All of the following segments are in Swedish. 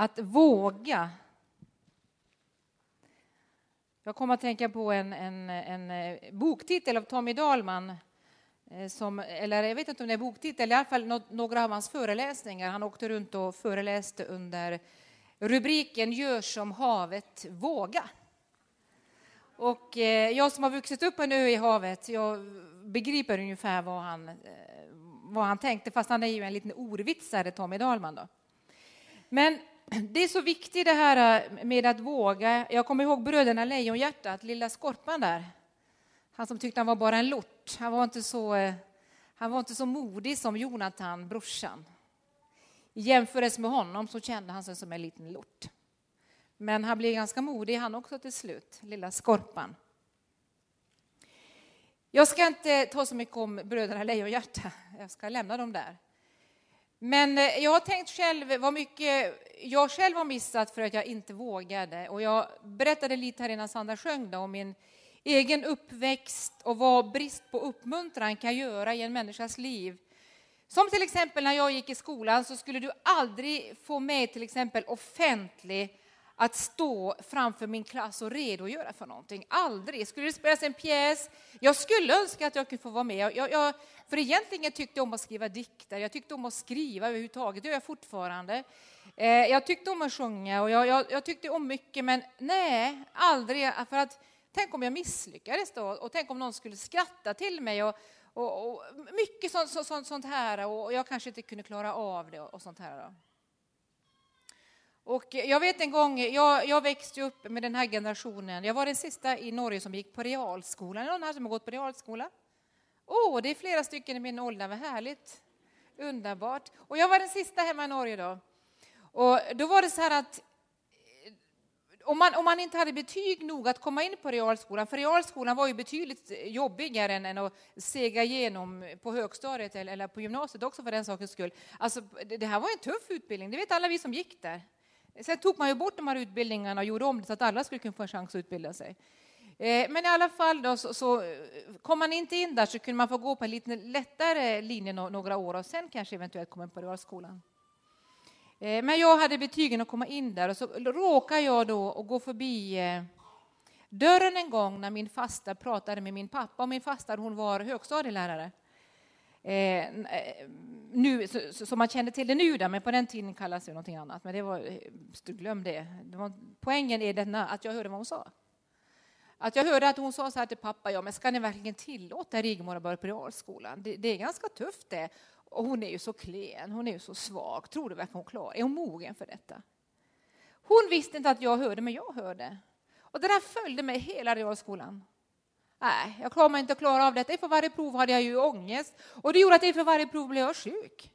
Att våga. Jag kommer att tänka på en, en, en eh, boktitel av Tommy Dahlman. Eh, som, eller jag vet inte om det är boktitel, i alla fall några av hans föreläsningar. Han åkte runt och föreläste under rubriken Gör som havet våga. Och eh, jag som har vuxit upp på en ö i havet, jag begriper ungefär vad han, vad han tänkte, fast han är ju en liten ordvitsare, Tommy Dahlman. Då. Men det är så viktigt det här eh, med att våga. Jag kommer ihåg bröderna Lejonhjärtat, lilla skorpan där. Han som tyckte han var bara en lort. Han var inte så, eh, han var inte så modig som Jonathan, brorsan. I jämförelse med honom så kände han sig som en liten lort. Men han blev ganska modig han också till slut, lilla skorpan. Jag ska inte ta så mycket om bröderna Lejonhjärta, jag ska lämna dem där. Men eh, jag har tänkt själv vad mycket jag själv har missat för att jag inte vågade. Och jag berättade lite här innan Sandra sjöng om min egen uppväxt och vad brist på uppmuntran kan göra i en människas liv. Som till exempel när jag gick i skolan så skulle du aldrig få mig till exempel offentlig att stå framför min klass och redogöra för någonting. Aldrig. Skulle det spelas en pjäs, jag skulle önska att jag kunde få vara med. Jag, jag, för egentligen tyckte jag om att skriva dikter, jag tyckte om att skriva överhuvudtaget, det gör jag fortfarande. Eh, jag tyckte om att sjunga och jag, jag, jag, tyckte om mycket, men nej, aldrig. För att, tänk om jag misslyckades då och tänk om någon skulle skratta till mig. Och, och, och mycket sånt, sånt, sånt, här och jag kanske inte kunde klara av det och sånt här. Då. Och jag vet en gång, jag, jag växte upp med den här generationen. Jag var den sista i Norge som gick på realskolan. Är någon här som har gått på realskola? Åh, oh, det är flera stycken i min ålder, vad härligt. Underbart. Och jag var den sista hemma i Norge då. Och då var det så här att eh, om man, om man inte hade betyg nog att komma in på realskolan, för realskolan var ju betydligt jobbigare än, än att sega igenom på högstadiet eller, eller på gymnasiet också för den sakens skull. Alltså, det, det här var en tuff utbildning, det vet alla vi som gick där. Sen tog man ju bort de här utbildningarna och gjorde om det så att alla skulle kunna få en chans att utbilda sig. Eh, men i alla fall då, så, så, eh, kom man inte in där så kunde man få gå på en lite lättare linje några år och sen kanske eventuellt komma in på realskolan. Eh, men jag hade betygen att komma in där och så råkade jag då och gå förbi dörren en gång när min fasta pratade med min pappa och min fasta hon var högstadielärare. Eh, eh, nu, så, så, man känner till det nu, där, men på den tiden kallades det någonting annat. Men det var, eh, glöm det. det var, poängen är denna, att jag hörde vad hon sa. Att jag hörde att hon sa så här till pappa, ja men ska ni verkligen tillåta Rigmor att börja på realskolan? Det, det, är ganska tufft det. Och hon är ju så klen, hon är ju så svag. Tror du verkligen hon klarar Är hon mogen för detta? Hon visste inte att jag hörde, men jag hörde. Och det där följde mig hela realskolan. Nej, jag klarar mig inte att klara av detta. Inför varje prov hade jag ju ångest. Och det gjorde att inför varje prov blev jag sjuk.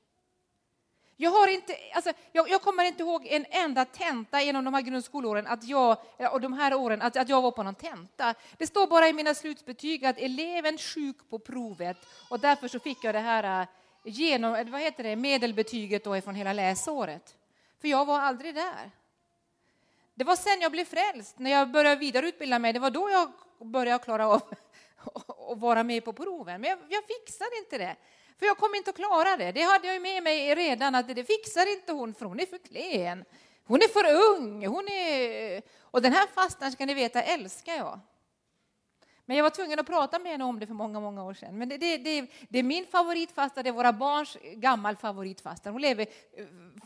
Jag, har inte, alltså, jag, jag, kommer inte ihåg en enda tenta genom de här grundskolåren att jag, och de här åren att, att jag var på någon tenta. Det står bara i mina slutbetyg att eleven sjuk på provet och därför så fick jag det här äh, genom, äh, vad heter det, medelbetyget då från hela läsåret. För jag var aldrig där. Det var sen jag blev frälst, när jag började vidareutbilda mig, det var då jag börja klara av att vara med på proven. Men jag, jag fixar inte det. För jag kommer inte att klara det. Det hade jag med mig redan, att det fixar inte hon, för hon är för klen. Hon är för ung. Hon är... Och den här fastan, ska ni veta, älskar jag. Men jag var tvungen att prata med henne om det för många, många år sedan. Men det, det, det, det är min favoritfasta, det är våra barns gammal favoritfasta. Hon, lever,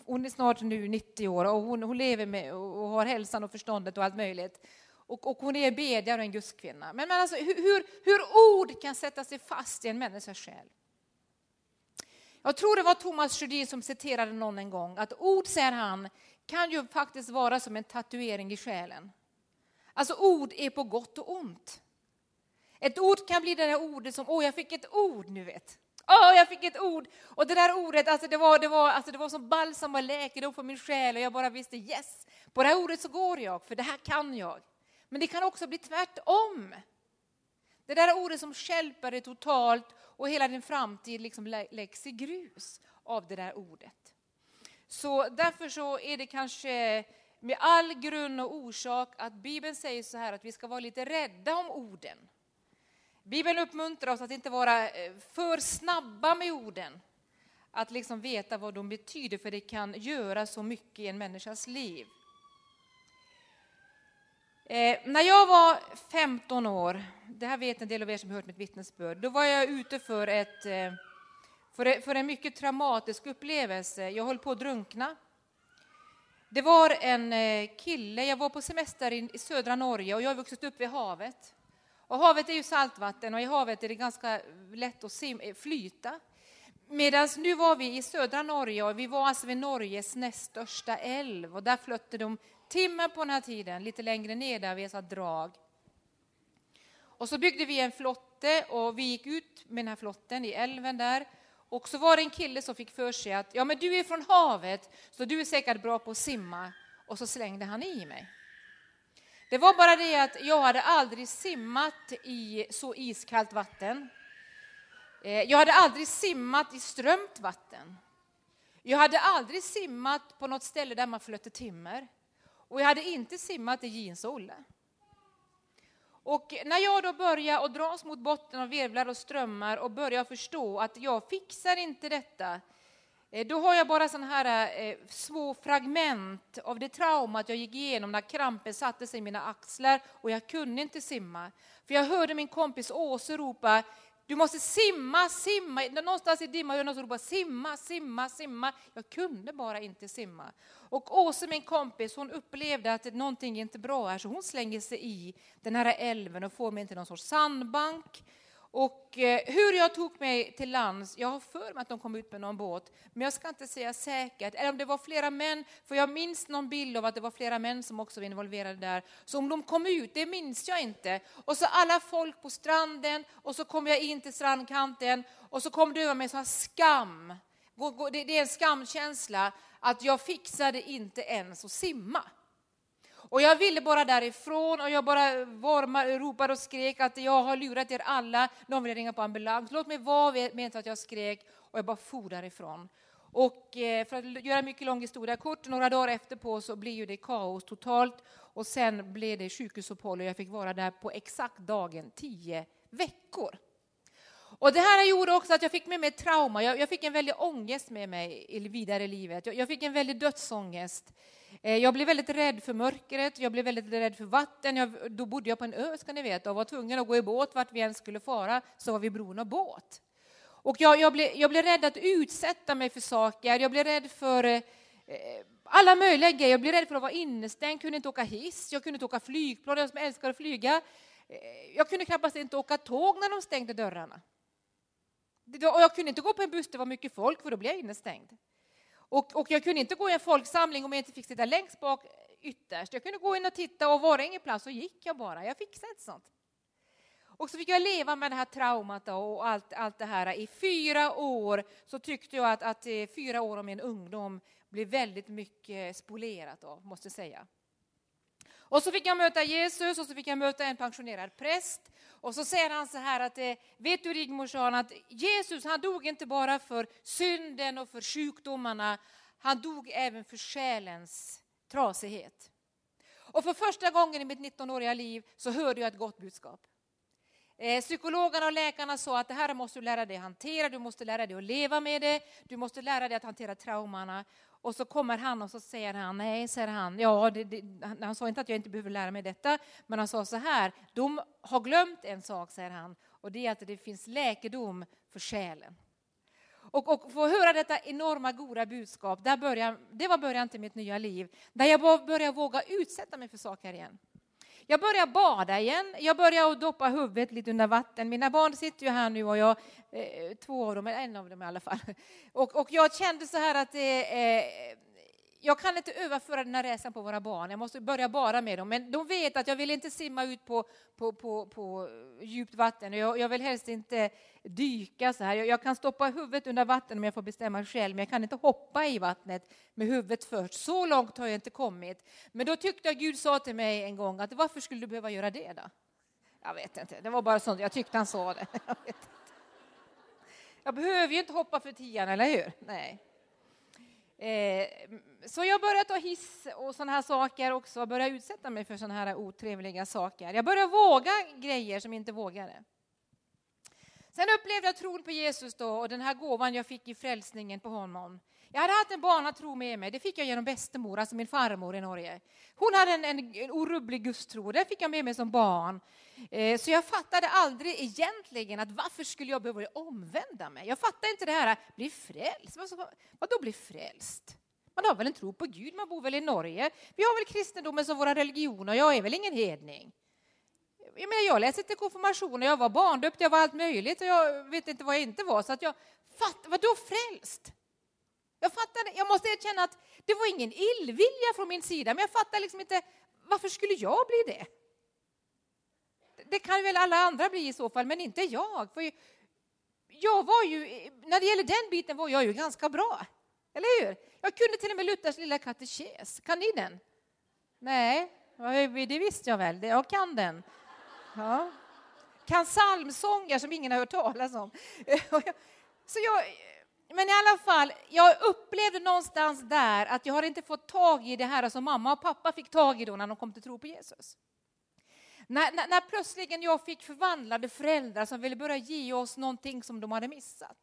hon är snart nu 90 år och hon, hon lever med och har hälsan och förståndet och allt möjligt. Och, och hon är bedjare och en gudskvinna. Men, men alltså, hur, hur ord kan sätta sig fast i en människas själ. Jag tror det var Thomas Sjödin som citerade någon en gång, att ord, säger han, kan ju faktiskt vara som en tatuering i själen. Alltså ord är på gott och ont. Ett ord kan bli det där ordet som, åh jag fick ett ord nu vet. Åh, jag fick ett ord! Och det där ordet, alltså det, var, det, var, alltså det var som balsam och läkedom för min själ och jag bara visste yes, på det här ordet så går jag, för det här kan jag. Men det kan också bli tvärtom. Det där ordet som skälper dig totalt och hela din framtid liksom läggs i grus av det där ordet. Så därför så är det kanske med all grund och orsak att Bibeln säger så här att vi ska vara lite rädda om orden. Bibeln uppmuntrar oss att inte vara eh, för snabba med orden. att liksom veta vad de betyder, för det kan göra så mycket i en människas liv. Eh, när jag var 15 år, det här vet en del av er som hört mitt vittnesbörd, då var jag ute för, ett, eh, för, för en mycket traumatisk upplevelse. Jag höll på att drunkna. Det var en eh, kille, jag var på semester i, i södra Norge och jag har vuxit upp vid havet. Och havet är ju saltvatten och i havet är det ganska lätt att sim, eh, flyta. Medan nu var vi i södra Norge och vi var alltså vid Norges näst största älv och där flötte de timme på den här tiden, lite längre ner där vi har drag. Och så byggde vi en flotte och vi gick ut med den här flotten i älven där. Och så var det en kille som fick för sig att ja, men du är från havet så du är säkert bra på att simma. Och så slängde han i mig. Det var bara det att jag hade aldrig simmat i så iskallt vatten. Eh, jag hade aldrig simmat i strömt vatten. Jag hade aldrig simmat på något ställe där man flötte timmer. Och jag hade inte simmat i jeans Och när jag då börjar att dras mot botten av virvlar och strömmar och börjar förstå att jag fixar inte detta, eh, då har jag bara sådana här eh, små fragment av det traumat jag gick igenom när krampen satte sig i mina axlar och jag kunde inte simma. För jag hörde min kompis Åse ropa du måste simma, simma. Någonstans i dimman hörde jag någon ropa simma, simma, simma. Jag kunde bara inte simma. Och Åse, min kompis, hon upplevde att någonting är inte bra här så hon slänger sig i den här älven och får mig till någon sorts sandbank. Och eh, hur jag tog mig till lands, jag har för mig att de kom ut med någon båt, men jag ska inte säga säkert. Eller om det var flera män, för jag minns någon bild av att det var flera män som också var involverade där. Så om de kom ut, det minns jag inte. Och så alla folk på stranden, och så kom jag in till strandkanten, och så kom det över mig så skam. Det är en skamkänsla att jag fixade inte ens att simma. Och jag ville bara därifrån och jag bara varmar, ropade och skrek att jag har lurat er alla. Någon vill ringa på ambulans. Låt mig vara med att jag skrek och jag bara for därifrån. Och eh, för att göra mycket lång historia kort, några dagar efter på så blev ju det kaos totalt och sen blev det sjukhusuppehåll och jag fick vara där på exakt dagen tio veckor. Och det här gjorde också att jag fick med mig trauma. Jag, jag fick en väldig ångest med mig i vidare i livet. Jag, jag fick en väldig dödsångest. Eh, jag blev väldigt rädd för mörkret, jag blev väldigt rädd för vatten. Jag, då bodde jag på en ö, ska ni veta, och var tvungen att gå i båt vart vi än skulle fara, så var vi beroende av båt. Och jag, jag, blev, jag blev rädd att utsätta mig för saker, jag blev rädd för eh, alla möjliga grejer. Jag blev rädd för att vara innestängd, kunde inte åka hiss, jag kunde inte åka flygplan, jag som älskar att flyga. Eh, jag kunde knappast inte åka tåg när de stängde dörrarna. Och jag kunde inte gå på en buss, det var mycket folk, för då blev jag innestängd. Och, och jag kunde inte gå i en folksamling om jag inte fick sitta längst bak eh, ytterst. Jag kunde gå in och titta och var det ingen plats så gick jag bara. Jag fixade inte sånt. Och så fick jag leva med det här traumat och allt, allt det här. I fyra år så tyckte jag att, att eh, fyra år av min ungdom blev väldigt mycket spolierat av, måste jag säga. Och så fick jag möta Jesus och så fick jag möta en pensionerad präst. Och så säger han så här att, eh, vet du Rigmor, sa han, att Jesus han dog inte bara för synden och för sjukdomarna, han dog även för själens trasighet. Och för första gången i mitt 19-åriga liv så hörde jag ett gott budskap. Eh, psykologerna och läkarna sa att det här måste du lära dig att hantera, du måste lära dig att leva med det, du måste lära dig att hantera traumorna. Och så kommer han och så säger han, nej, säger han, ja, det, det, han sa inte att jag inte behöver lära mig detta, men han sa så här, de har glömt en sak, säger han, och det är att det finns läkedom för själen. Och, och få höra detta enorma goda budskap, där började, det var början till mitt nya liv, där jag började våga utsätta mig för saker igen. Jag börjar bada igen. Jag börjar doppa huvudet lite under vatten. Mina barn sitter ju här nu och jag, eh, två av dem, en av dem i alla fall. Och, och jag kände så här att eh, eh jag kan inte överföra den här resan på våra barn. Jag måste börja bara med dem. Men de vet att jag vill inte simma ut på, på, på, på djupt vatten. Jag, jag vill helst inte dyka så här. Jag, jag, kan stoppa huvudet under vatten om jag får bestämma själv, men jag kan inte hoppa i vattnet med huvudet först. Så långt har jag inte kommit. Men då tyckte jag Gud sa till mig en gång att varför skulle du behöva göra det då? Jag vet inte, det var bara sånt. Jag tyckte han sa det. Jag, jag behöver ju inte hoppa för tian, eller hur? Nej. Eh, så jag började ta hiss och sådana här saker också, började utsätta mig för sådana här otrevliga saker. Jag började våga grejer som jag inte vågade. Sen upplevde jag tron på Jesus då och den här gåvan jag fick i frälsningen på honom. Jag hade haft en barnatro med mig, det fick jag genom bästemor, alltså min farmor i Norge. Hon hade en, en, en orubblig gudstro, det fick jag med mig som barn. Eh, så jag fattade aldrig egentligen att varför skulle jag behöva omvända mig? Jag fattade inte det här, bli frälst, Vadå bli frälst? Man har väl en tro på Gud, man bor väl i Norge. Vi har väl kristendomen som vår religion och jag är väl ingen hedning. Jag, menar, jag läste inte konfirmation jag var barndöpt, jag var allt möjligt och jag vet inte vad jag inte var. Så att jag fattade, vadå frälst? Jag fattade, jag måste erkänna att det var ingen illvilja från min sida, men jag fattade liksom inte varför skulle jag bli det? Det kan väl alla andra bli i så fall, men inte jag. För jag var ju, när det gäller den biten var jag ju ganska bra. Eller hur? Jag kunde till och med Luthers lilla katekes. Kan ni den? Nej, det visste jag väl. Jag kan den. Ja. Kan psalmsånger som ingen har hört talas om. Så jag, men i alla fall, jag upplevde någonstans där att jag har inte fått tag i det här som mamma och pappa fick tag i då när de kom till tro på Jesus. När, när, när plötsligen jag fick förvandlade föräldrar som ville börja ge oss någonting som de hade missat.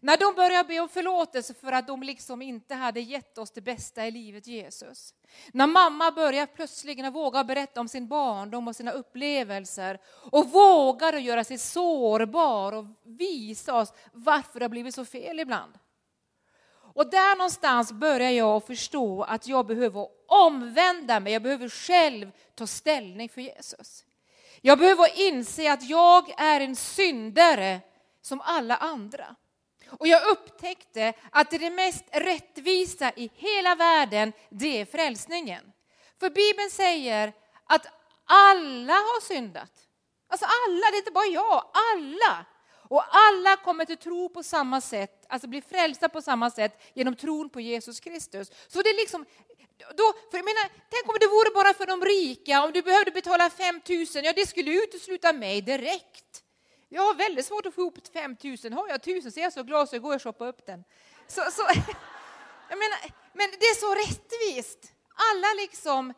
När de började be om förlåtelse för att de liksom inte hade gett oss det bästa i livet, Jesus. När mamma började plötsligen våga berätta om sin barndom och sina upplevelser och vågade göra sig sårbar och visa oss varför det har blivit så fel ibland. Och där någonstans börjar jag förstå att jag behöver omvända mig, jag behöver själv ta ställning för Jesus. Jag behöver inse att jag är en syndare som alla andra. Och jag upptäckte att det mest rättvisa i hela världen, det är frälsningen. För Bibeln säger att alla har syndat. Alltså alla, det är inte bara jag, alla. Och alla kommer till tro på samma sätt, alltså bli frälsta på samma sätt genom tron på Jesus Kristus. Så det är liksom, då, för jag menar, tänk om det vore bara för de rika, om du behövde betala 5 000, ja det skulle utesluta mig direkt. Jag har väldigt svårt att få ihop 5 000. Har jag 1000 så är jag så glad så jag går och shoppar upp den. Så, så, jag menar, men det är så rättvist. Alla liksom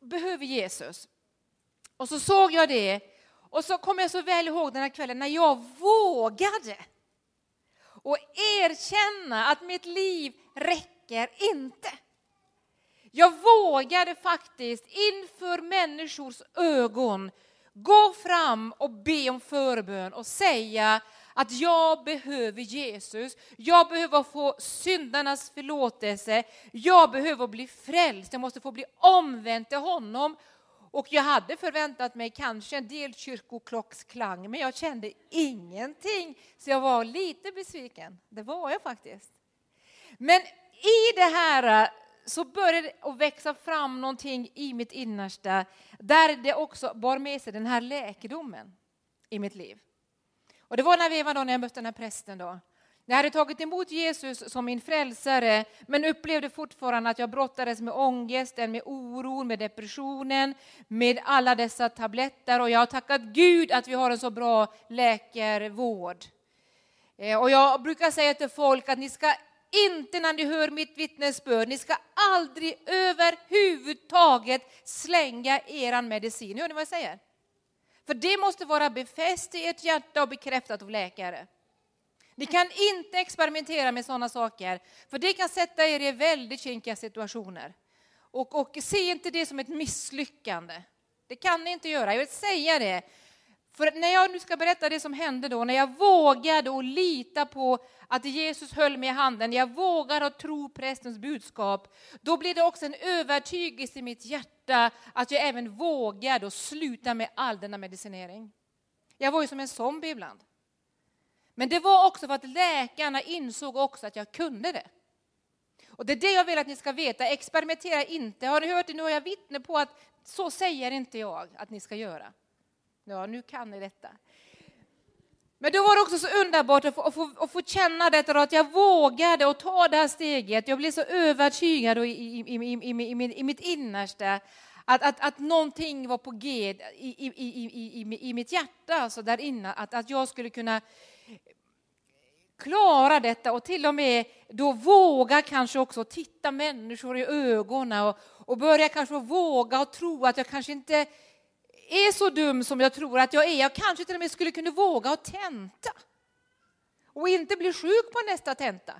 behöver Jesus. Och så såg jag det och så kommer jag så väl ihåg den här kvällen när jag vågade och erkänna att mitt liv räcker inte. Jag vågade faktiskt inför människors ögon gå fram och be om förbön och säga att jag behöver Jesus, jag behöver få syndarnas förlåtelse, jag behöver bli frälst, jag måste få bli omvänd till honom. Och jag hade förväntat mig kanske en del kyrkoklocksklang, men jag kände ingenting, så jag var lite besviken. Det var jag faktiskt. Men i det här eh, så började det att växa fram någonting i mitt innersta där det också bar med sig den här läkedomen i mitt liv. Och det var när vi var då, när jag mötte den här prästen då. Jag hade tagit emot Jesus som min frälsare men upplevde fortfarande att jag brottades med ångesten, med oron, med depressionen, med alla dessa tabletter och jag har tackat Gud att vi har en så bra läkarvård. Eh, och jag brukar säga till folk att ni ska inte när ni hör mitt vittnesbörd. Ni ska aldrig överhuvudtaget slänga eran medicin. Hör ni vad jag säger? För det måste vara befäst i ert hjärta och bekräftat av läkare. Ni kan inte experimentera med sådana saker, för det kan sätta er i väldigt kinkiga situationer. Och, och se inte det som ett misslyckande. Det kan ni inte göra. Jag vill säga det. För när jag nu ska berätta det som hände då, när jag vågade och lita på att Jesus höll mig i handen, jag vågade att tro prästens budskap, då blev det också en övertygelse i mitt hjärta att jag även vågade och sluta med all denna medicinering. Jag var ju som en zombie ibland. Men det var också för att läkarna insåg också att jag kunde det. Och det är det jag vill att ni ska veta, experimentera inte. Har ni hört det? Nu har jag vittne på att så säger inte jag att ni ska göra. Ja, nu kan ni detta. Men då var det också så underbart att få, att få, att få känna detta, att jag vågade att ta det här steget. Jag blev så övertygad i, i, i, i mitt innersta att, att, att någonting var på G i, i, i, i, i mitt hjärta, alltså där inne, att, att jag skulle kunna klara detta och till och med då våga kanske också titta människor i ögonen och, och börja kanske våga och tro att jag kanske inte är så dum som jag tror att jag är, jag kanske till och med skulle kunna våga och tenta och inte bli sjuk på nästa tenta.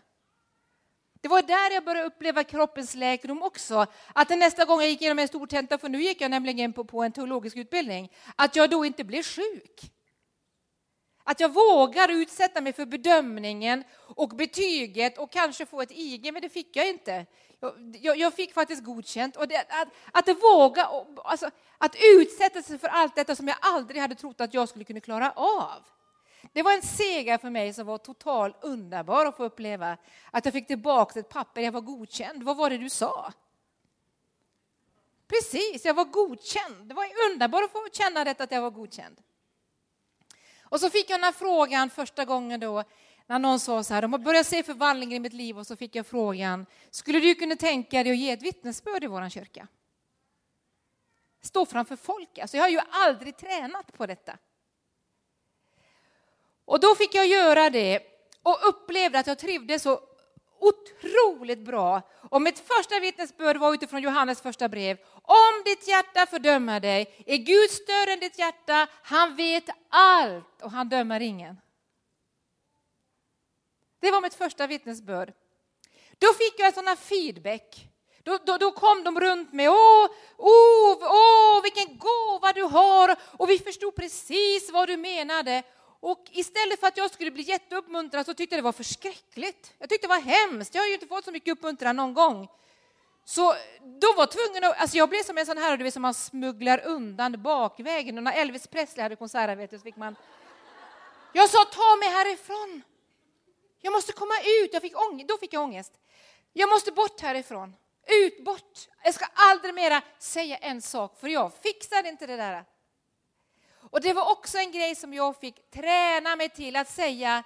Det var där jag började uppleva kroppens läkedom också. Att nästa gång jag gick igenom en stor tenta, för nu gick jag nämligen på, på en teologisk utbildning, att jag då inte blev sjuk. Att jag vågar utsätta mig för bedömningen och betyget och kanske få ett IG, men det fick jag inte. Jag, jag fick faktiskt godkänt. Och det, att, att våga, alltså, att utsätta sig för allt detta som jag aldrig hade trott att jag skulle kunna klara av. Det var en seger för mig som var totalt underbar att få uppleva. Att jag fick tillbaka ett papper, jag var godkänd. Vad var det du sa? Precis, jag var godkänd. Det var underbart att få känna detta att jag var godkänd. Och så fick jag den här frågan första gången då, när någon sa så här, de har börjat se förvandlingen i mitt liv och så fick jag frågan, skulle du kunna tänka dig att ge ett vittnesbörd i vår kyrka? Stå framför folk, alltså jag har ju aldrig tränat på detta. Och då fick jag göra det och upplevde att jag trivdes så otroligt bra. Och mitt första vittnesbörd var utifrån Johannes första brev. Om ditt hjärta fördömer dig är Gud större än ditt hjärta. Han vet allt och han dömer ingen. Det var mitt första vittnesbörd. Då fick jag sådana sån feedback. Då, då, då, kom de runt mig. Åh, åh, åh, vilken gåva du har! Och vi förstod precis vad du menade. Och istället för att jag skulle bli jätteuppmuntrad så tyckte jag det var förskräckligt. Jag tyckte det var hemskt. Jag har ju inte fått så mycket uppmuntran någon gång. Så då var tvungen att, alltså jag blev som en sån här du vet, som man smugglar undan bakvägen. Och när Elvis Presley hade konsertarbete så fick man... Jag sa ta mig härifrån. Jag måste komma ut. Jag fick ångest. Då fick jag ångest. Jag måste bort härifrån. Ut, bort. Jag ska aldrig mera säga en sak för jag fixar inte det där. Och det var också en grej som jag fick träna mig till att säga,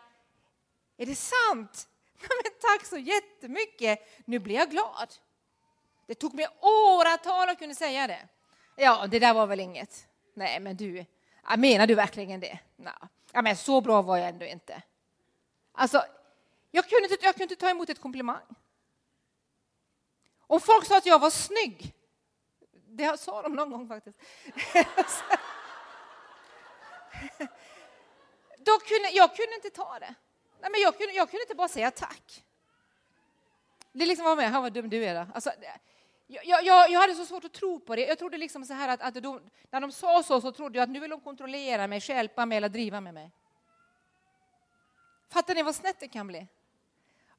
är det sant? Men tack så jättemycket, nu blir jag glad. Det tog mig åratal att kunna säga det. Ja, det där var väl inget. Nej, men du, menar du verkligen det? Nej. Ja, men så bra var jag ändå inte. Alltså, jag kunde, inte, jag kunde inte ta emot ett komplimang. Om folk sa att jag var snygg, det sa de någon gång faktiskt. Då kunde, jag kunde inte ta det. Nej, men jag, kunde, jag kunde inte bara säga tack. Det liksom var med, vad dum du är. Då. Alltså, jag, jag, jag hade så svårt att tro på det. Jag trodde liksom så här att, att de, när de sa så, så trodde jag att nu vill de kontrollera mig, hjälpa mig eller driva med mig. Fattar ni vad snett det kan bli?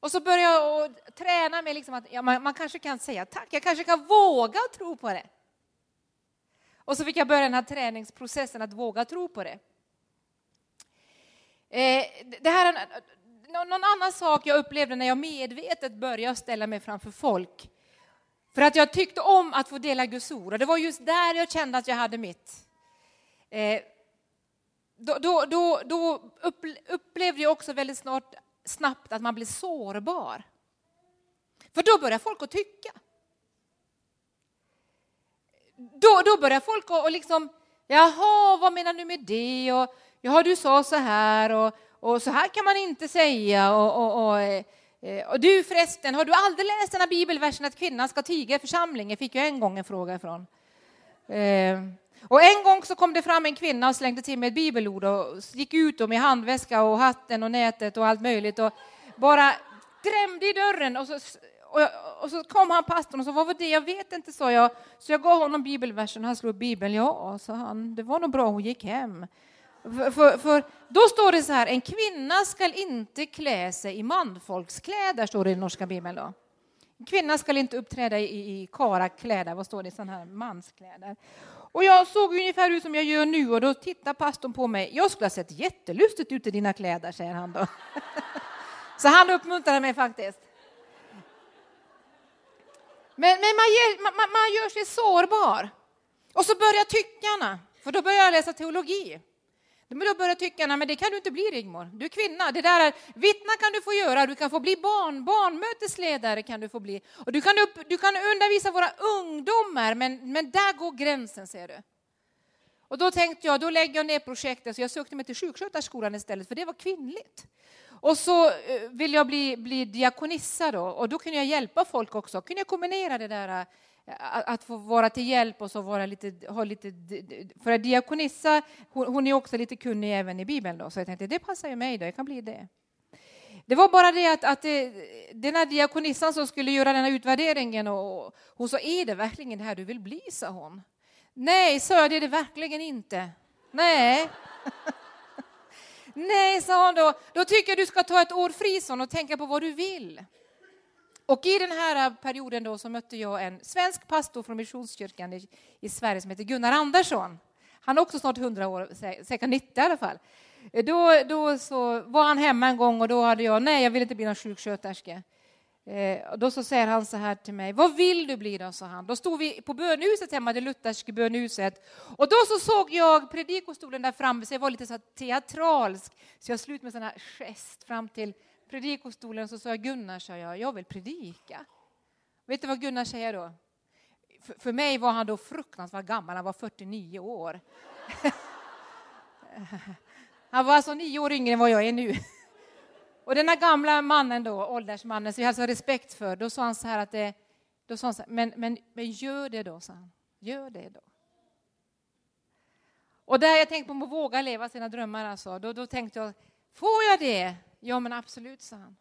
Och så började jag träna mig, liksom att ja, man, man, kanske kan säga tack, jag kanske kan våga tro på det. Och så fick jag börja den här träningsprocessen att våga tro på det. Eh, det här är någon annan sak jag upplevde när jag medvetet började ställa mig framför folk. För att jag tyckte om att få dela Guds ord och det var just där jag kände att jag hade mitt. Eh, då, då, då, då upplevde jag också väldigt snart, snabbt att man blir sårbar. För då börjar folk att tycka. Då, då börjar folk att liksom, jaha, vad menar du med det? Och, jaha, du sa så här och, och så här kan man inte säga. Och, och, och, eh, Eh, och, du förresten, har du aldrig läst den här bibelversen att kvinnan ska tiga i församlingen? Fick jag en gång en fråga ifrån. Eh, och en gång så kom det fram en kvinna och slängde till mig ett bibelord och gick ut med handväska och hatten och nätet och allt möjligt och bara drämde i dörren och så, och, och så kom han pastorn och sa vad var det? Jag vet inte, sa jag. Så jag gav honom bibelversen och han slog bibeln. Ja, sa han, det var nog bra hon gick hem. För, för, för, då står det så här, en kvinna skall inte klä sig i manfolkskläder, står det i norska bibeln. Då. En kvinna skall inte uppträda i, i karakläder, vad står det, sådana här manskläder. Och jag såg ungefär ut som jag gör nu och då tittar pastorn på mig. Jag skulle ha sett jättelustigt ut i dina kläder, säger han då. Så han uppmuntrade mig faktiskt. Men, men man, ger, man, man, gör sig sårbar. Och så börjar tyckarna, för då börjar jag läsa teologi. Men då börjar tycka, men det kan du inte bli Rigmor. Du är kvinna. Det där är, vittna kan du få göra, du kan få bli barn, barnmötesledare kan du få bli. Och du kan, upp, du kan undervisa våra ungdomar, men, men där går gränsen ser du. Och då tänkte jag, då lägger jag ner projektet, så jag sökte mig till sjuksköterskeskolan istället, för det var kvinnligt. Och så eh, vill jag bli, bli diakonissa då, och då kunde jag hjälpa folk också. Kunde jag kombinera det där eh, att få vara till hjälp och så vara lite, ha lite... För att diakonissa, hon, är också lite kunnig även i Bibeln då, så jag tänkte det passar ju mig då, jag kan bli det. Det var bara det att, att det, den här diakonissan som skulle göra den här utvärderingen och hon sa, är det verkligen det här du vill bli? sa hon. Nej, sa jag, det är det verkligen inte. Nej. Nej, sa hon då, då tycker jag du ska ta ett år fri och tänka på vad du vill. Och i den här perioden då så mötte jag en svensk pastor från Missionskyrkan i, i Sverige som heter Gunnar Andersson. Han är också snart 100 år, säkert 90 i alla fall. Då, då så var han hemma en gång och då hade jag, nej jag vill inte bli någon sjuksköterska. Eh, då så säger han så här till mig, vad vill du bli då? sa han. Då stod vi på bönhuset hemma, det lutherska bönhuset. Och då så såg jag predikostolen där framme, så jag var lite så teatralsk. Så jag slut med sån här gest fram till predikostolen så sa jag Gunnar, sa jag, jag vill predika. Vet du vad Gunnar säger då? För, för mig var han då fruktansvärt gammal, han var 49 år. han var alltså nio år yngre än vad jag är nu. Och den här gamla mannen då, åldersmannen, som jag hade respekt för, då sa han så här att det, då sa han så här, men, men, men gör det då, sa han. Gör det då. Och där jag tänkte på att våga leva sina drömmar, alltså, då, då tänkte jag, får jag det? Ja, men absolut, sa han.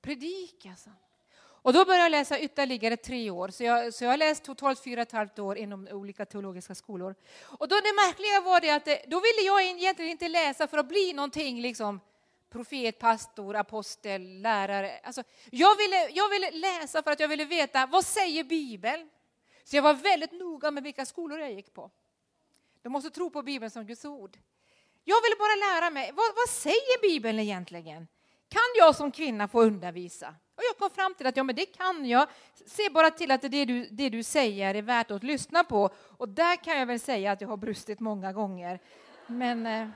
Predika, sa han. Och då började jag läsa ytterligare tre år, så jag, så jag har läst totalt fyra och ett halvt år inom olika teologiska skolor. Och då det märkliga var det att det, då ville jag egentligen inte läsa för att bli någonting liksom profet, pastor, apostel, lärare. Alltså, jag, ville, jag ville läsa för att jag ville veta vad säger Bibeln? Så jag var väldigt noga med vilka skolor jag gick på. De måste tro på Bibeln som Guds ord. Jag ville bara lära mig, vad, vad säger Bibeln egentligen? Kan jag som kvinna få undervisa? Och jag kom fram till att ja, men det kan jag. Se bara till att det du, det du säger är värt att lyssna på. Och där kan jag väl säga att jag har brustit många gånger. Men eh,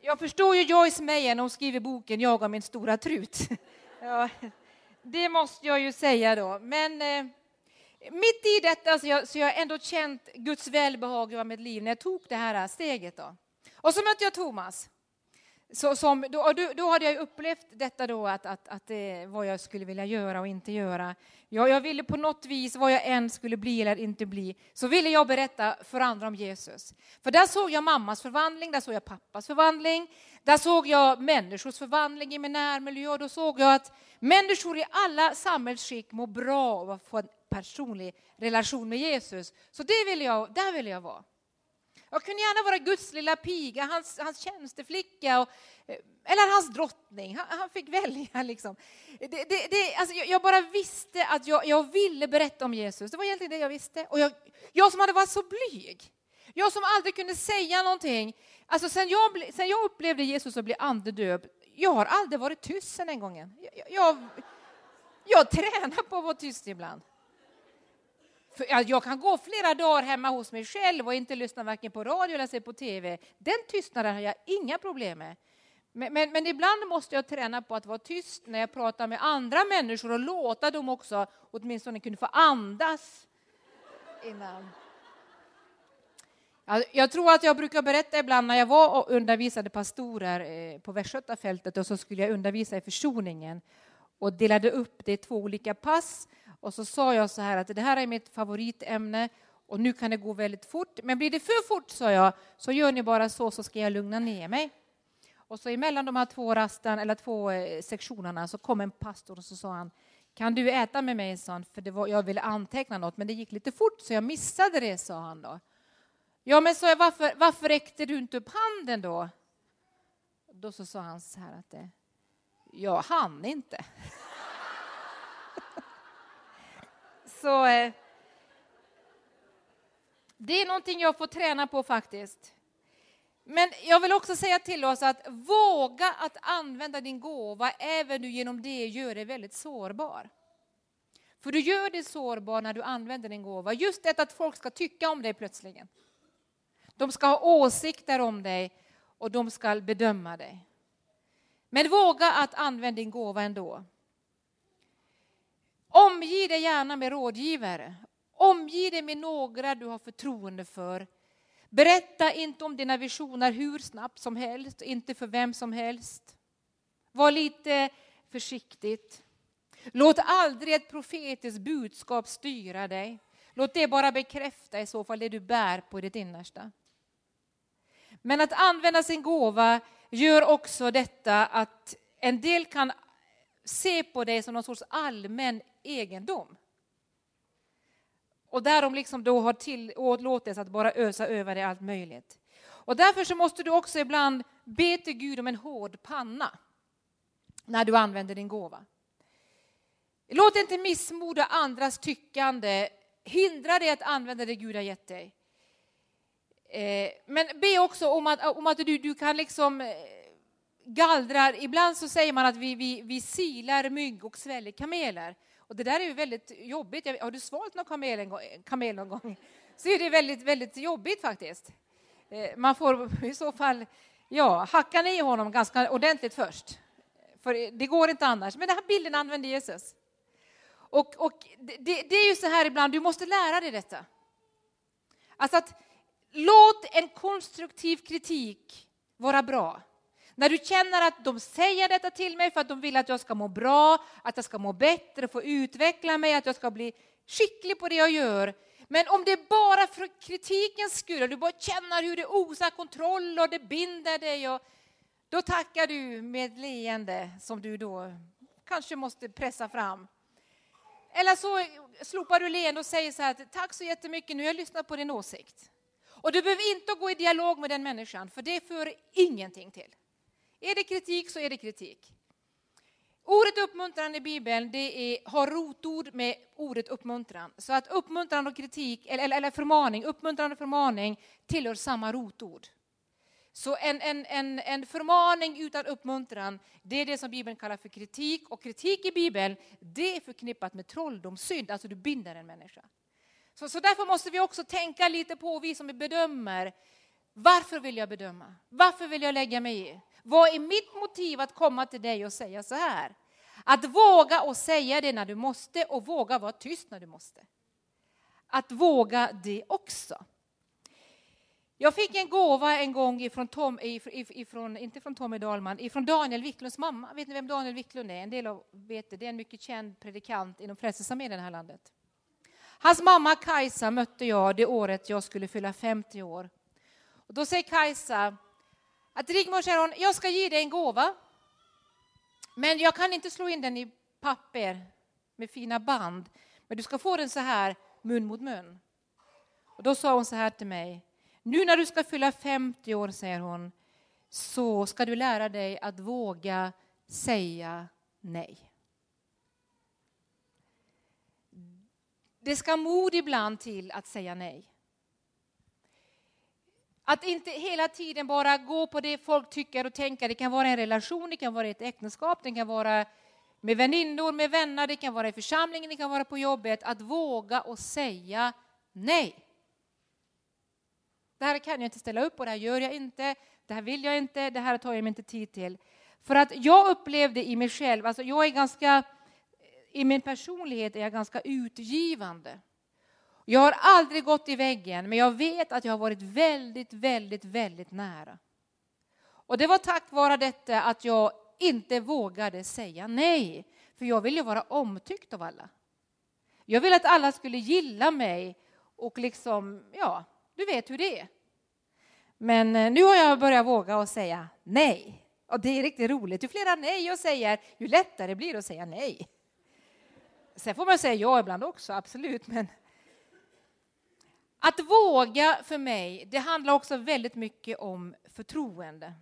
jag förstår ju Joyce Meyer när hon skriver boken Jag och min stora trut. Ja, det måste jag ju säga då. Men eh, mitt i detta så jag, så jag ändå känt Guds välbehag i mitt liv när jag tog det här steget. Då. Och så mötte jag Thomas. Så, som, då, då, hade jag upplevt detta då att, att, att det, vad jag skulle vilja göra och inte göra. Jag, jag ville på något vis, vad jag än skulle bli eller inte bli, så ville jag berätta för andra om Jesus. För där såg jag mammas förvandling, där såg jag pappas förvandling, där såg jag människors förvandling i min närmiljö och då såg jag att människor i alla samhällsskick mår bra av att få en personlig relation med Jesus. Så det ville jag, där ville jag vara. Jag kunde gärna vara Guds lilla piga, hans, hans tjänsteflicka och, eh, eller hans drottning. Han, han fick välja. Liksom. Det, det, det, alltså jag, jag, bara visste att jag, jag, ville berätta om Jesus. Det var egentligen det jag visste. Och jag, jag som hade varit så blyg, jag som aldrig kunde säga någonting. Alltså sen, jag, sen jag upplevde Jesus och blev andedöpt, jag har aldrig varit tyst sen den gången. Jag, jag, jag tränar på att vara tyst ibland. För jag kan gå flera dagar hemma hos mig själv och inte lyssna varken på radio eller se på tv. Den tystnaden har jag inga problem med. Men, men, men, ibland måste jag träna på att vara tyst när jag pratar med andra människor och låta dem också åtminstone kunna få andas innan. Jag, jag tror att jag brukar berätta ibland när jag var och undervisade pastorer eh, på Västgötafältet och så skulle jag undervisa i försoningen och delade upp det i två olika pass och så sa jag så här att det här är mitt favoritämne och nu kan det gå väldigt fort. Men blir det för fort, sa jag, så gör ni bara så så ska jag lugna ner mig. Och så emellan de här två rasten, eller två eh, sektionerna så kom en pastor och så sa han kan du äta med mig, sa han, för det var, jag ville anteckna något, men det gick lite fort så jag missade det, sa han då. Ja, men sa jag, varför, varför räckte du inte upp handen då? Då så sa han så här att det, jag hann inte. Så eh, det är någonting jag får träna på faktiskt. Men jag vill också säga till oss att våga att använda din gåva även du genom det gör dig väldigt sårbar. För du gör dig sårbar när du använder din gåva. Just det att folk ska tycka om dig plötsligen. De ska ha åsikter om dig och de ska bedöma dig. Men våga att använda din gåva ändå. Omge dig gärna med rådgivare. Omge dig med några du har förtroende för. Berätta inte om dina visioner hur snabbt som helst, inte för vem som helst. Var lite försiktigt. Låt aldrig ett profetiskt budskap styra dig. Låt det bara bekräfta i så fall det du bär på i ditt innersta. Men att använda sin gåva gör också detta att en del kan se på dig som någon sorts allmän egendom. Och där de liksom då har tillåtits att bara ösa över dig allt möjligt. Och därför så måste du också ibland be till Gud om en hård panna när du använder din gåva. Låt inte missmoda andras tyckande hindra dig att använda det Gud har gett dig. Eh, men be också om att, om att du, du kan liksom eh, gallrar. Ibland så säger man att vi, vi, vi silar mygg och sväljer kameler. Och det där är ju väldigt jobbigt. Har du svalt någon kamel, en gång, kamel någon gång så är det väldigt, väldigt jobbigt faktiskt. Eh, man får i så fall ja, hacka ner honom ganska ordentligt först. För det går inte annars. Men den här bilden använder Jesus. Och, och det, det, är ju så här ibland, du måste lära dig detta. Alltså att låt en konstruktiv kritik vara bra. När du känner att de säger detta till mig för att de vill att jag ska må bra, att jag ska må bättre, få utveckla mig, att jag ska bli skicklig på det jag gör. Men om det är bara för kritikens skull, och du bara känner hur det osar kontroll och det binder dig, och då tackar du med leende som du då kanske måste pressa fram. Eller så slopar du leende och säger så här, tack så jättemycket, nu har jag lyssnat på din åsikt. Och du behöver inte gå i dialog med den människan, för det för ingenting till. Är det kritik så är det kritik. Ordet uppmuntran i Bibeln det är, har rotord med ordet uppmuntran. Så att uppmuntran och kritik, eller, eller förmaning, uppmuntran och förmaning tillhör samma rotord. Så en, en, en, en förmaning utan uppmuntran, det är det som Bibeln kallar för kritik. Och kritik i Bibeln, det är förknippat med trolldomssynd, alltså du binder en människa. Så, så därför måste vi också tänka lite på, vi som bedömer, varför vill jag bedöma? Varför vill jag lägga mig i? Vad är mitt motiv att komma till dig och säga så här? Att våga och säga det när du måste och våga vara tyst när du måste. Att våga det också. Jag fick en gåva en gång ifrån, Tom, ifrån, inte från Tommy Dahlman, ifrån Daniel Wiklunds mamma. Vet ni vem Daniel Wiklund är? En del av vet det. Det är en mycket känd predikant inom Frälsningsarmén i det här landet. Hans mamma Kajsa mötte jag det året jag skulle fylla 50 år. Och då säger Kajsa att Rigmor, säger hon, jag ska ge dig en gåva. Men jag kan inte slå in den i papper med fina band. Men du ska få den så här mun mot mun. Och då sa hon så här till mig. Nu när du ska fylla 50 år, säger hon, så ska du lära dig att våga säga nej. Det ska mod ibland till att säga nej. Att inte hela tiden bara gå på det folk tycker och tänker. Det kan vara en relation, det kan vara ett äktenskap, det kan vara med väninnor, med vänner, det kan vara i församlingen, det kan vara på jobbet. Att våga och säga nej. Det här kan jag inte ställa upp på, det här gör jag inte, det här vill jag inte, det här tar jag mig inte tid till. För att jag upplevde i mig själv, alltså jag är ganska, i min personlighet är jag ganska utgivande. Jag har aldrig gått i väggen, men jag vet att jag har varit väldigt, väldigt, väldigt nära. Och det var tack vare detta att jag inte vågade säga nej, för jag ville vara omtyckt av alla. Jag ville att alla skulle gilla mig och liksom, ja, du vet hur det är. Men eh, nu har jag börjat våga och säga nej. Och det är riktigt roligt. Ju fler nej jag säger, ju lättare blir det att säga nej. Sen får man säga ja ibland också, absolut. Men att våga för mig, det handlar också väldigt mycket om förtroende.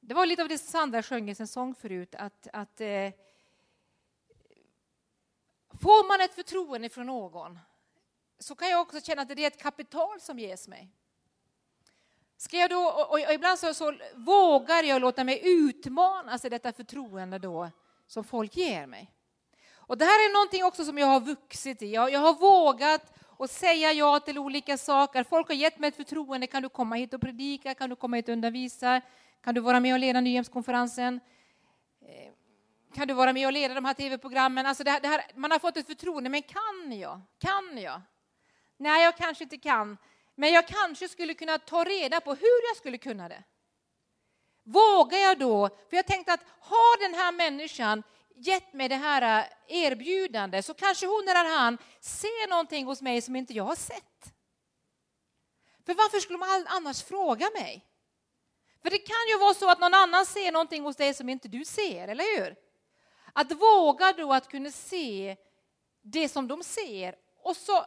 Det var lite av det Sandra sjöng i sin sång förut, att, att eh, får man ett förtroende från någon så kan jag också känna att det är ett kapital som ges mig. Ska jag då, och, och ibland så, så, vågar jag låta mig utmanas i detta förtroende då som folk ger mig. Och det här är någonting också som jag har vuxit i. Jag, jag har vågat och säga ja till olika saker. Folk har gett mig ett förtroende. Kan du komma hit och predika? Kan du komma hit och undervisa? Kan du vara med och leda Nyhemskonferensen? Eh, kan du vara med och leda de här tv-programmen? Alltså det här, det här, man har fått ett förtroende, men kan jag? Kan jag? Nej, jag kanske inte kan. Men jag kanske skulle kunna ta reda på hur jag skulle kunna det. Vågar jag då? För jag tänkte att har den här människan gett mig det här äh, erbjudandet så kanske hon eller han ser någonting hos mig som inte jag har sett. För varför skulle man annars fråga mig? För det kan ju vara så att någon annan ser någonting hos dig som inte du ser, eller hur? Att våga då att kunna se det som de ser och så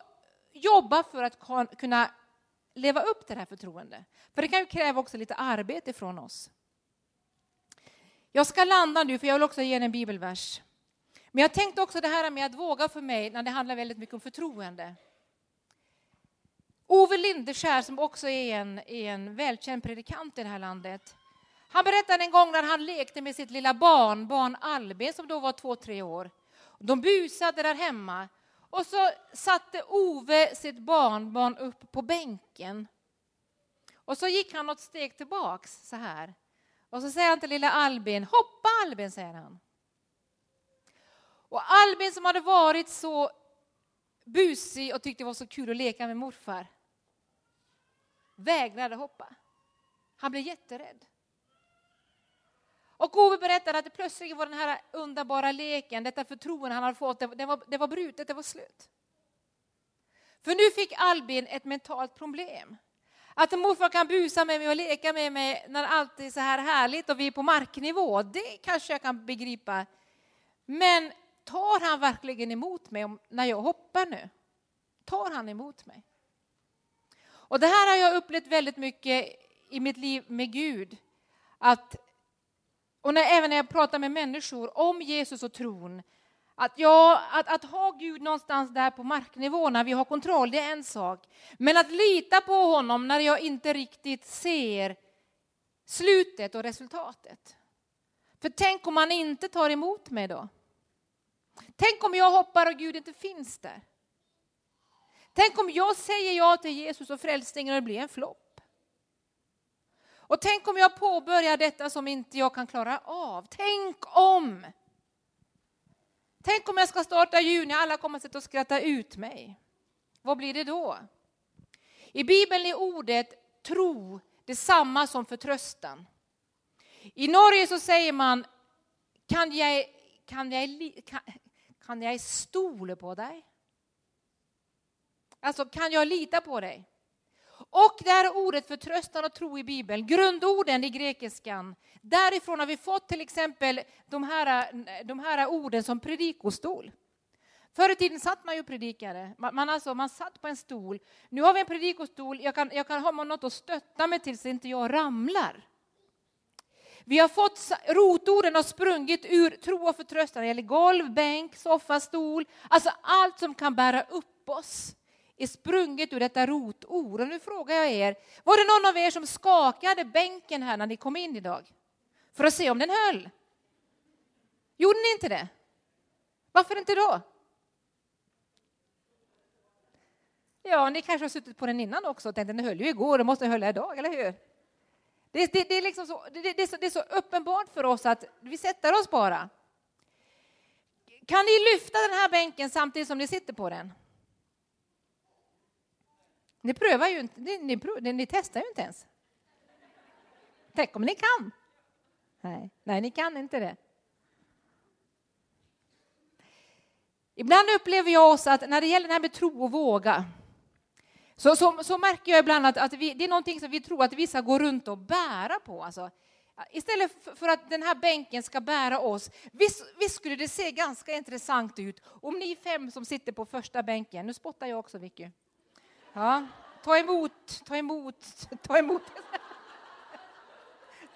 jobba för att kunna leva upp till det här förtroendet. För det kan ju kräva också lite arbete från oss. Jag ska landa nu, för jag vill också ge er en bibelvers. Men jag tänkte också det här med att våga för mig när det handlar väldigt mycket om förtroende. Ove Lindeskär, som också är en, är en välkänd predikant i det här landet, han berättade en gång när han lekte med sitt lilla barn, barn Albin som då var två, tre år. De busade där hemma och så satte Ove sitt barnbarn upp på bänken. Och så gick han något steg tillbaks så här. Och så säger han till lilla Albin, hoppa Albin, säger han. Och Albin som hade varit så busig och tyckte det var så kul att leka med morfar vägrade hoppa. Han blev jätterädd. Och Ove berättade att det plötsligt var den här underbara leken, detta förtroende han hade fått, det var, det var brutet, det var slut. För nu fick Albin ett mentalt problem. Att morfar kan busa med mig och leka med mig när allt är så här härligt och vi är på marknivå, det kanske jag kan begripa. Men tar han verkligen emot mig när jag hoppar nu? Tar han emot mig? Och det här har jag upplevt väldigt mycket i mitt liv med Gud. Att, och när, även när jag pratar med människor om Jesus och tron. Att, ja, att, att ha Gud någonstans där på marknivå när vi har kontroll, det är en sak. Men att lita på honom när jag inte riktigt ser slutet och resultatet. För tänk om han inte tar emot mig då? Tänk om jag hoppar och Gud inte finns där? Tänk om jag säger ja till Jesus och frälsningen och det blir en flopp. Och tänk om jag påbörjar detta som inte jag kan klara av. Tänk om! Tänk om jag ska starta juni, alla kommer att sitta och skratta ut mig. Vad blir det då? I Bibeln är ordet tro detsamma som förtröstan. I Norge så säger man kan jag, kan jag, kan, kan jag stole på dig? Alltså, kan jag lita på dig? Och det här ordet förtröstan och tro i Bibeln, grundorden i grekiskan, därifrån har vi fått till exempel de här, de här orden som predikostol. Förr i tiden satt man ju och predikade. Man, man, alltså, man satt på en stol. Nu har vi en predikostol, jag kan, jag kan ha något att stötta mig till så inte jag ramlar. Vi har fått, rotorden har sprungit ur tro och förtröstan. Det gäller golv, bänk, soffa, stol. Alltså allt som kan bära upp oss är sprunget ur detta rotord. Och nu frågar jag er, var det någon av er som skakade bänken här när ni kom in idag? För att se om den höll? Gjorde ni inte det? Varför inte då? Ja, ni kanske har suttit på den innan också och tänkt att den höll ju igår, den måste hålla idag, eller hur? Det, det, det, är liksom så, det, det, är så, det är så uppenbart för oss att vi sätter oss bara. Kan ni lyfta den här bänken samtidigt som ni sitter på den? Ni prövar ju inte, ni, ni, prov, ni, ni testar ju inte ens. Tänk om ni kan? Nej, nej, ni kan inte det. Ibland upplever jag oss att när det gäller det här med tro och våga så, så, så märker jag ibland att, att vi, det är någonting som vi tror att vissa går runt och bära på. Alltså, istället för, för att den här bänken ska bära oss. Visst, visst, skulle det se ganska intressant ut om ni fem som sitter på första bänken, nu spottar jag också Vicky. Ja, ta emot, ta emot, ta emot.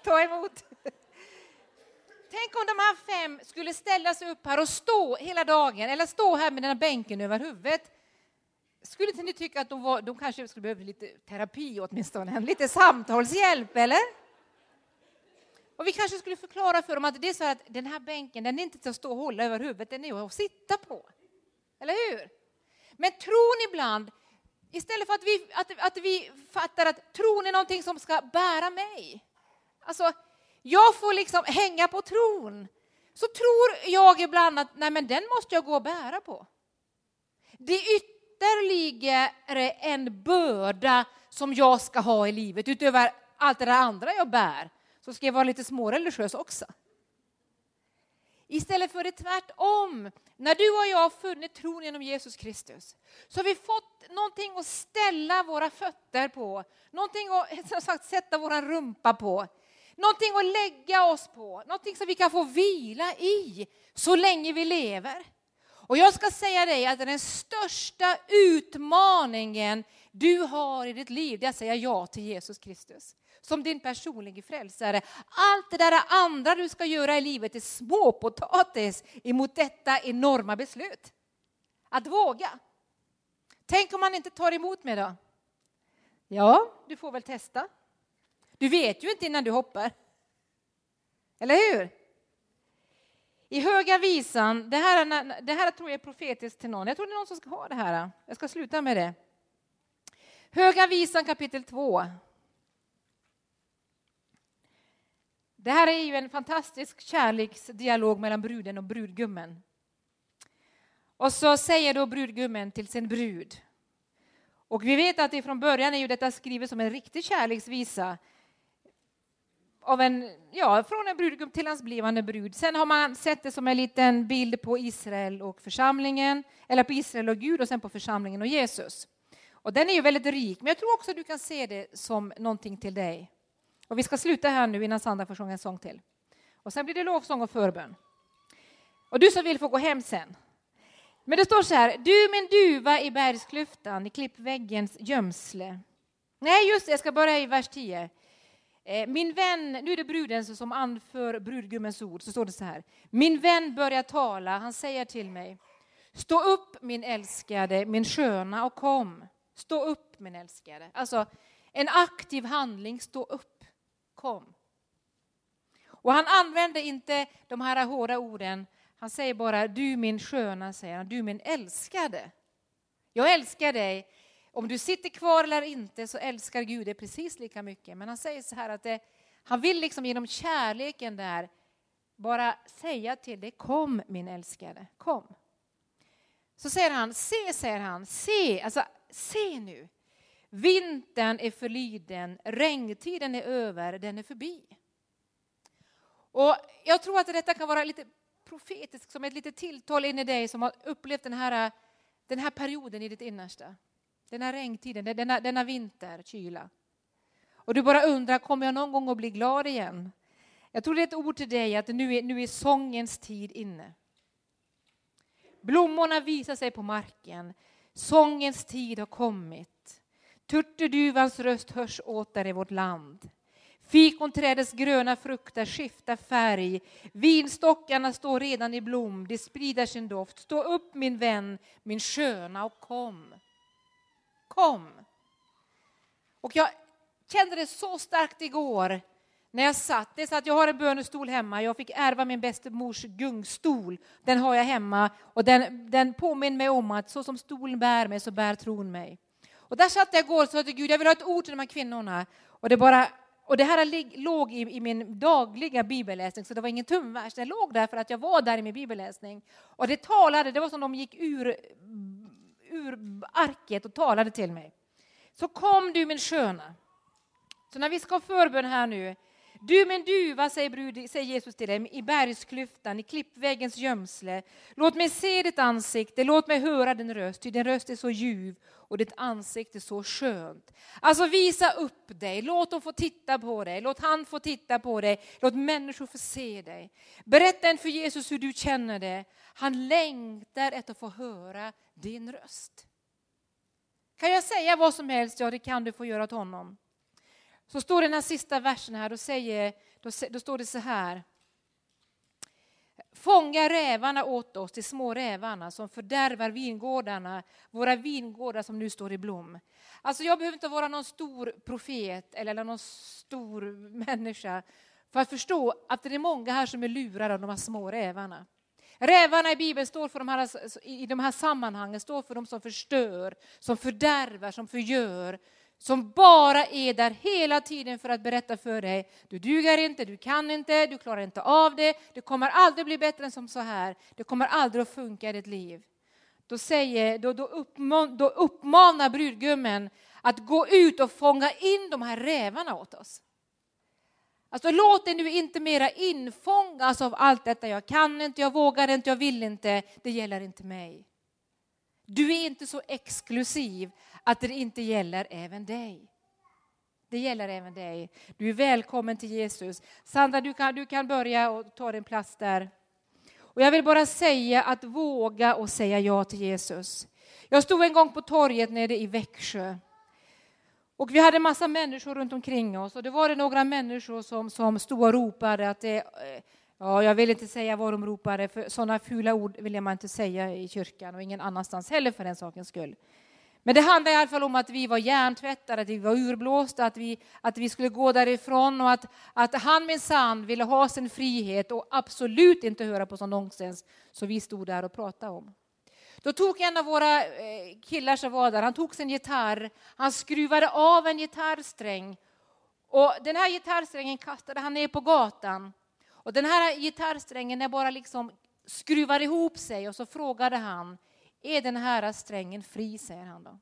ta emot. Tänk om de här fem skulle ställa sig upp här och stå hela dagen, eller stå här med den här bänken över huvudet. Skulle inte ni tycka att de, var, de kanske skulle behöva lite terapi åtminstone, lite samtalshjälp, eller? Och vi kanske skulle förklara för dem att det är så att den här bänken, den är inte till att stå och hålla över huvudet, den är att sitta på. Eller hur? Men tror ni ibland Istället för att vi, att, att vi fattar att tron är någonting som ska bära mig. Alltså, jag får liksom hänga på tron. Så tror jag ibland att nej, men den måste jag gå och bära på. Det är ytterligare en börda som jag ska ha i livet utöver allt det där andra jag bär. Så ska jag vara lite småreligiös också. Istället för det tvärtom. När du och jag har funnit tron genom Jesus Kristus så har vi fått någonting att ställa våra fötter på, någonting att som sagt, sätta vår rumpa på, någonting att lägga oss på, någonting som vi kan få vila i så länge vi lever. Och jag ska säga dig att den största utmaningen du har i ditt liv, det är att säga ja till Jesus Kristus som din personliga frälsare. Allt det där andra du ska göra i livet är småpotatis emot detta enorma beslut. Att våga. Tänk om man inte tar emot mig då? Ja, du får väl testa. Du vet ju inte innan du hoppar. Eller hur? I Höga visan, det här, det här tror jag är profetiskt till någon. Jag tror det är någon som ska ha det här. Jag ska sluta med det. Höga visan kapitel 2. Det här är ju en fantastisk kärleksdialog mellan bruden och brudgummen. Och så säger då brudgummen till sin brud. Och vi vet att från början är ju detta skrivet som en riktig kärleksvisa. Av en, ja, från en brudgum till hans blivande brud. Sen har man sett det som en liten bild på Israel och församlingen, eller på Israel och Gud och sen på församlingen och Jesus. Och den är ju väldigt rik, men jag tror också du kan se det som någonting till dig. Och vi ska sluta här nu innan Sandra får sjunga en sång till. Och sen blir det lovsång och förbön. Och du som vill får gå hem sen. Men det står så här, du min duva i bergsklyftan, i klippväggens gömsle. Nej, just det, jag ska börja i vers 10. Eh, min vän, nu är det bruden som anför brudgummens ord, så står det så här. Min vän börjar tala, han säger till mig. Stå upp min älskade, min sköna och kom. Stå upp min älskade. Alltså en aktiv handling, stå upp kom. Och han använder inte de här hårda orden. Han säger bara du min sköna, säger han, du min älskade. Jag älskar dig. Om du sitter kvar eller inte så älskar Gud dig precis lika mycket. Men han säger så här att det, han vill liksom genom kärleken där bara säga till dig kom min älskade, kom. Så säger han, se, säger han, se, alltså se nu. Vintern är förliden, regntiden är över, den är förbi. Och jag tror att detta kan vara lite profetiskt, som ett litet tilltal in i dig som har upplevt den här, den här perioden i ditt innersta. Den här regntiden, denna, denna vinterkyla. Och du bara undrar, kommer jag någon gång att bli glad igen? Jag tror det är ett ord till dig att nu är, nu är sångens tid inne. Blommorna visar sig på marken. Sångens tid har kommit. Turturduvans röst hörs åter i vårt land. Fikonträdets gröna frukter skiftar färg. Vinstockarna står redan i blom, de sprider sin doft. Stå upp min vän, min sköna och kom. Kom. Och jag kände det så starkt igår när jag satt. Det är så att jag har en bönestol hemma. Jag fick ärva min bästemors gungstol. Den har jag hemma och den, den påminner mig om att så som stolen bär mig så bär tron mig. Och där satt jag igår och sa till Gud, jag vill ha ett ord till de här kvinnorna. Och det, bara, och det här låg i, i min dagliga bibelläsning, så det var ingen tumvers. Det låg där för att jag var där i min bibelläsning. Och det talade, det var som de gick ur, ur arket och talade till mig. Så kom du min sköna. Så när vi ska ha förbön här nu, du min duva, säger, brud, säger Jesus till dig, i bergsklyftan, i klippväggens gömsle. Låt mig se ditt ansikte, låt mig höra din röst, ty din röst är så ljuv och ditt ansikte så skönt. Alltså visa upp dig, låt dem få titta på dig, låt han få titta på dig, låt människor få se dig. Berätta inför Jesus hur du känner det. Han längtar efter att få höra din röst. Kan jag säga vad som helst? Ja, det kan du få göra åt honom. Så står det den här sista versen här, då, säger, då, då står det så här. Fånga rävarna åt oss, de små rävarna som fördärvar vingårdarna, våra vingårdar som nu står i blom. Alltså jag behöver inte vara någon stor profet eller någon stor människa för att förstå att det är många här som är lurade av de här små rävarna. Rävarna i Bibeln står för de här, i de här sammanhangen står för de som förstör, som fördärvar, som förgör, som bara är där hela tiden för att berätta för dig, du duger inte, du kan inte, du klarar inte av det, det kommer aldrig bli bättre än som så här, det kommer aldrig att funka i ditt liv. Då, säger, då, då, uppman, då uppmanar brudgummen att gå ut och fånga in de här rävarna åt oss. Alltså låt dig nu inte mera infångas av allt detta. Jag kan inte, jag vågar inte, jag vill inte. Det gäller inte mig. Du är inte så exklusiv att det inte gäller även dig. Det gäller även dig. Du är välkommen till Jesus. Sandra, du kan, du kan börja och ta din plats där. Och jag vill bara säga att våga och säga ja till Jesus. Jag stod en gång på torget nere i Växjö. Och vi hade massa människor runt omkring oss och det var det några människor som, som stod och ropade att det, eh, ja, jag vill inte säga vad de ropade, för sådana fula ord vill man inte säga i kyrkan och ingen annanstans heller för den sakens skull. Men det handlar i alla fall om att vi var hjärntvättade, att vi var urblåsta, att vi, att vi skulle gå därifrån och att, att han minsann ville ha sin frihet och absolut inte höra på sån nonsens som vi stod där och pratade om. Då tog en av våra eh, killar som var där, han tog sin gitarr, han skruvade av en gitarrsträng och den här gitarrsträngen kastade han ner på gatan. Och den här gitarrsträngen är bara liksom skruvar ihop sig och så frågade han, är den här strängen fri, säger han då.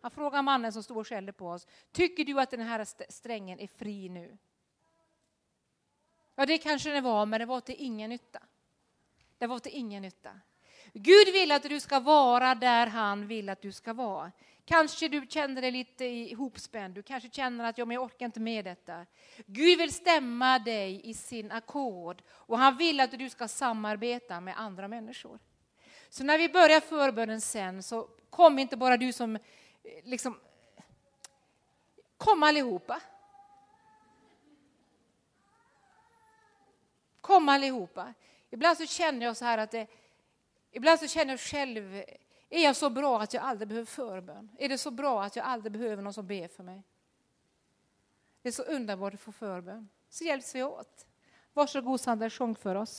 Han frågar mannen som stod och skällde på oss, tycker du att den här strängen är fri nu? Ja, det kanske den var, men det var till ingen nytta. Det var till ingen nytta. Gud vill att du ska vara där han vill att du ska vara. Kanske du känner dig lite ihopspänd, du kanske känner att jag orkar inte med detta. Gud vill stämma dig i sin ackord och han vill att du ska samarbeta med andra människor. Så när vi börjar förbönen sen så kom inte bara du som eh, liksom Kom allihopa. Kom allihopa. Ibland så känner jag så här att det, ibland så känner jag själv, är jag så bra att jag aldrig behöver förbön? Är det så bra att jag aldrig behöver någon som ber för mig? Det är så underbart att få förbön. Så hjälps vi åt. Varsågod Sandra, sjung för oss.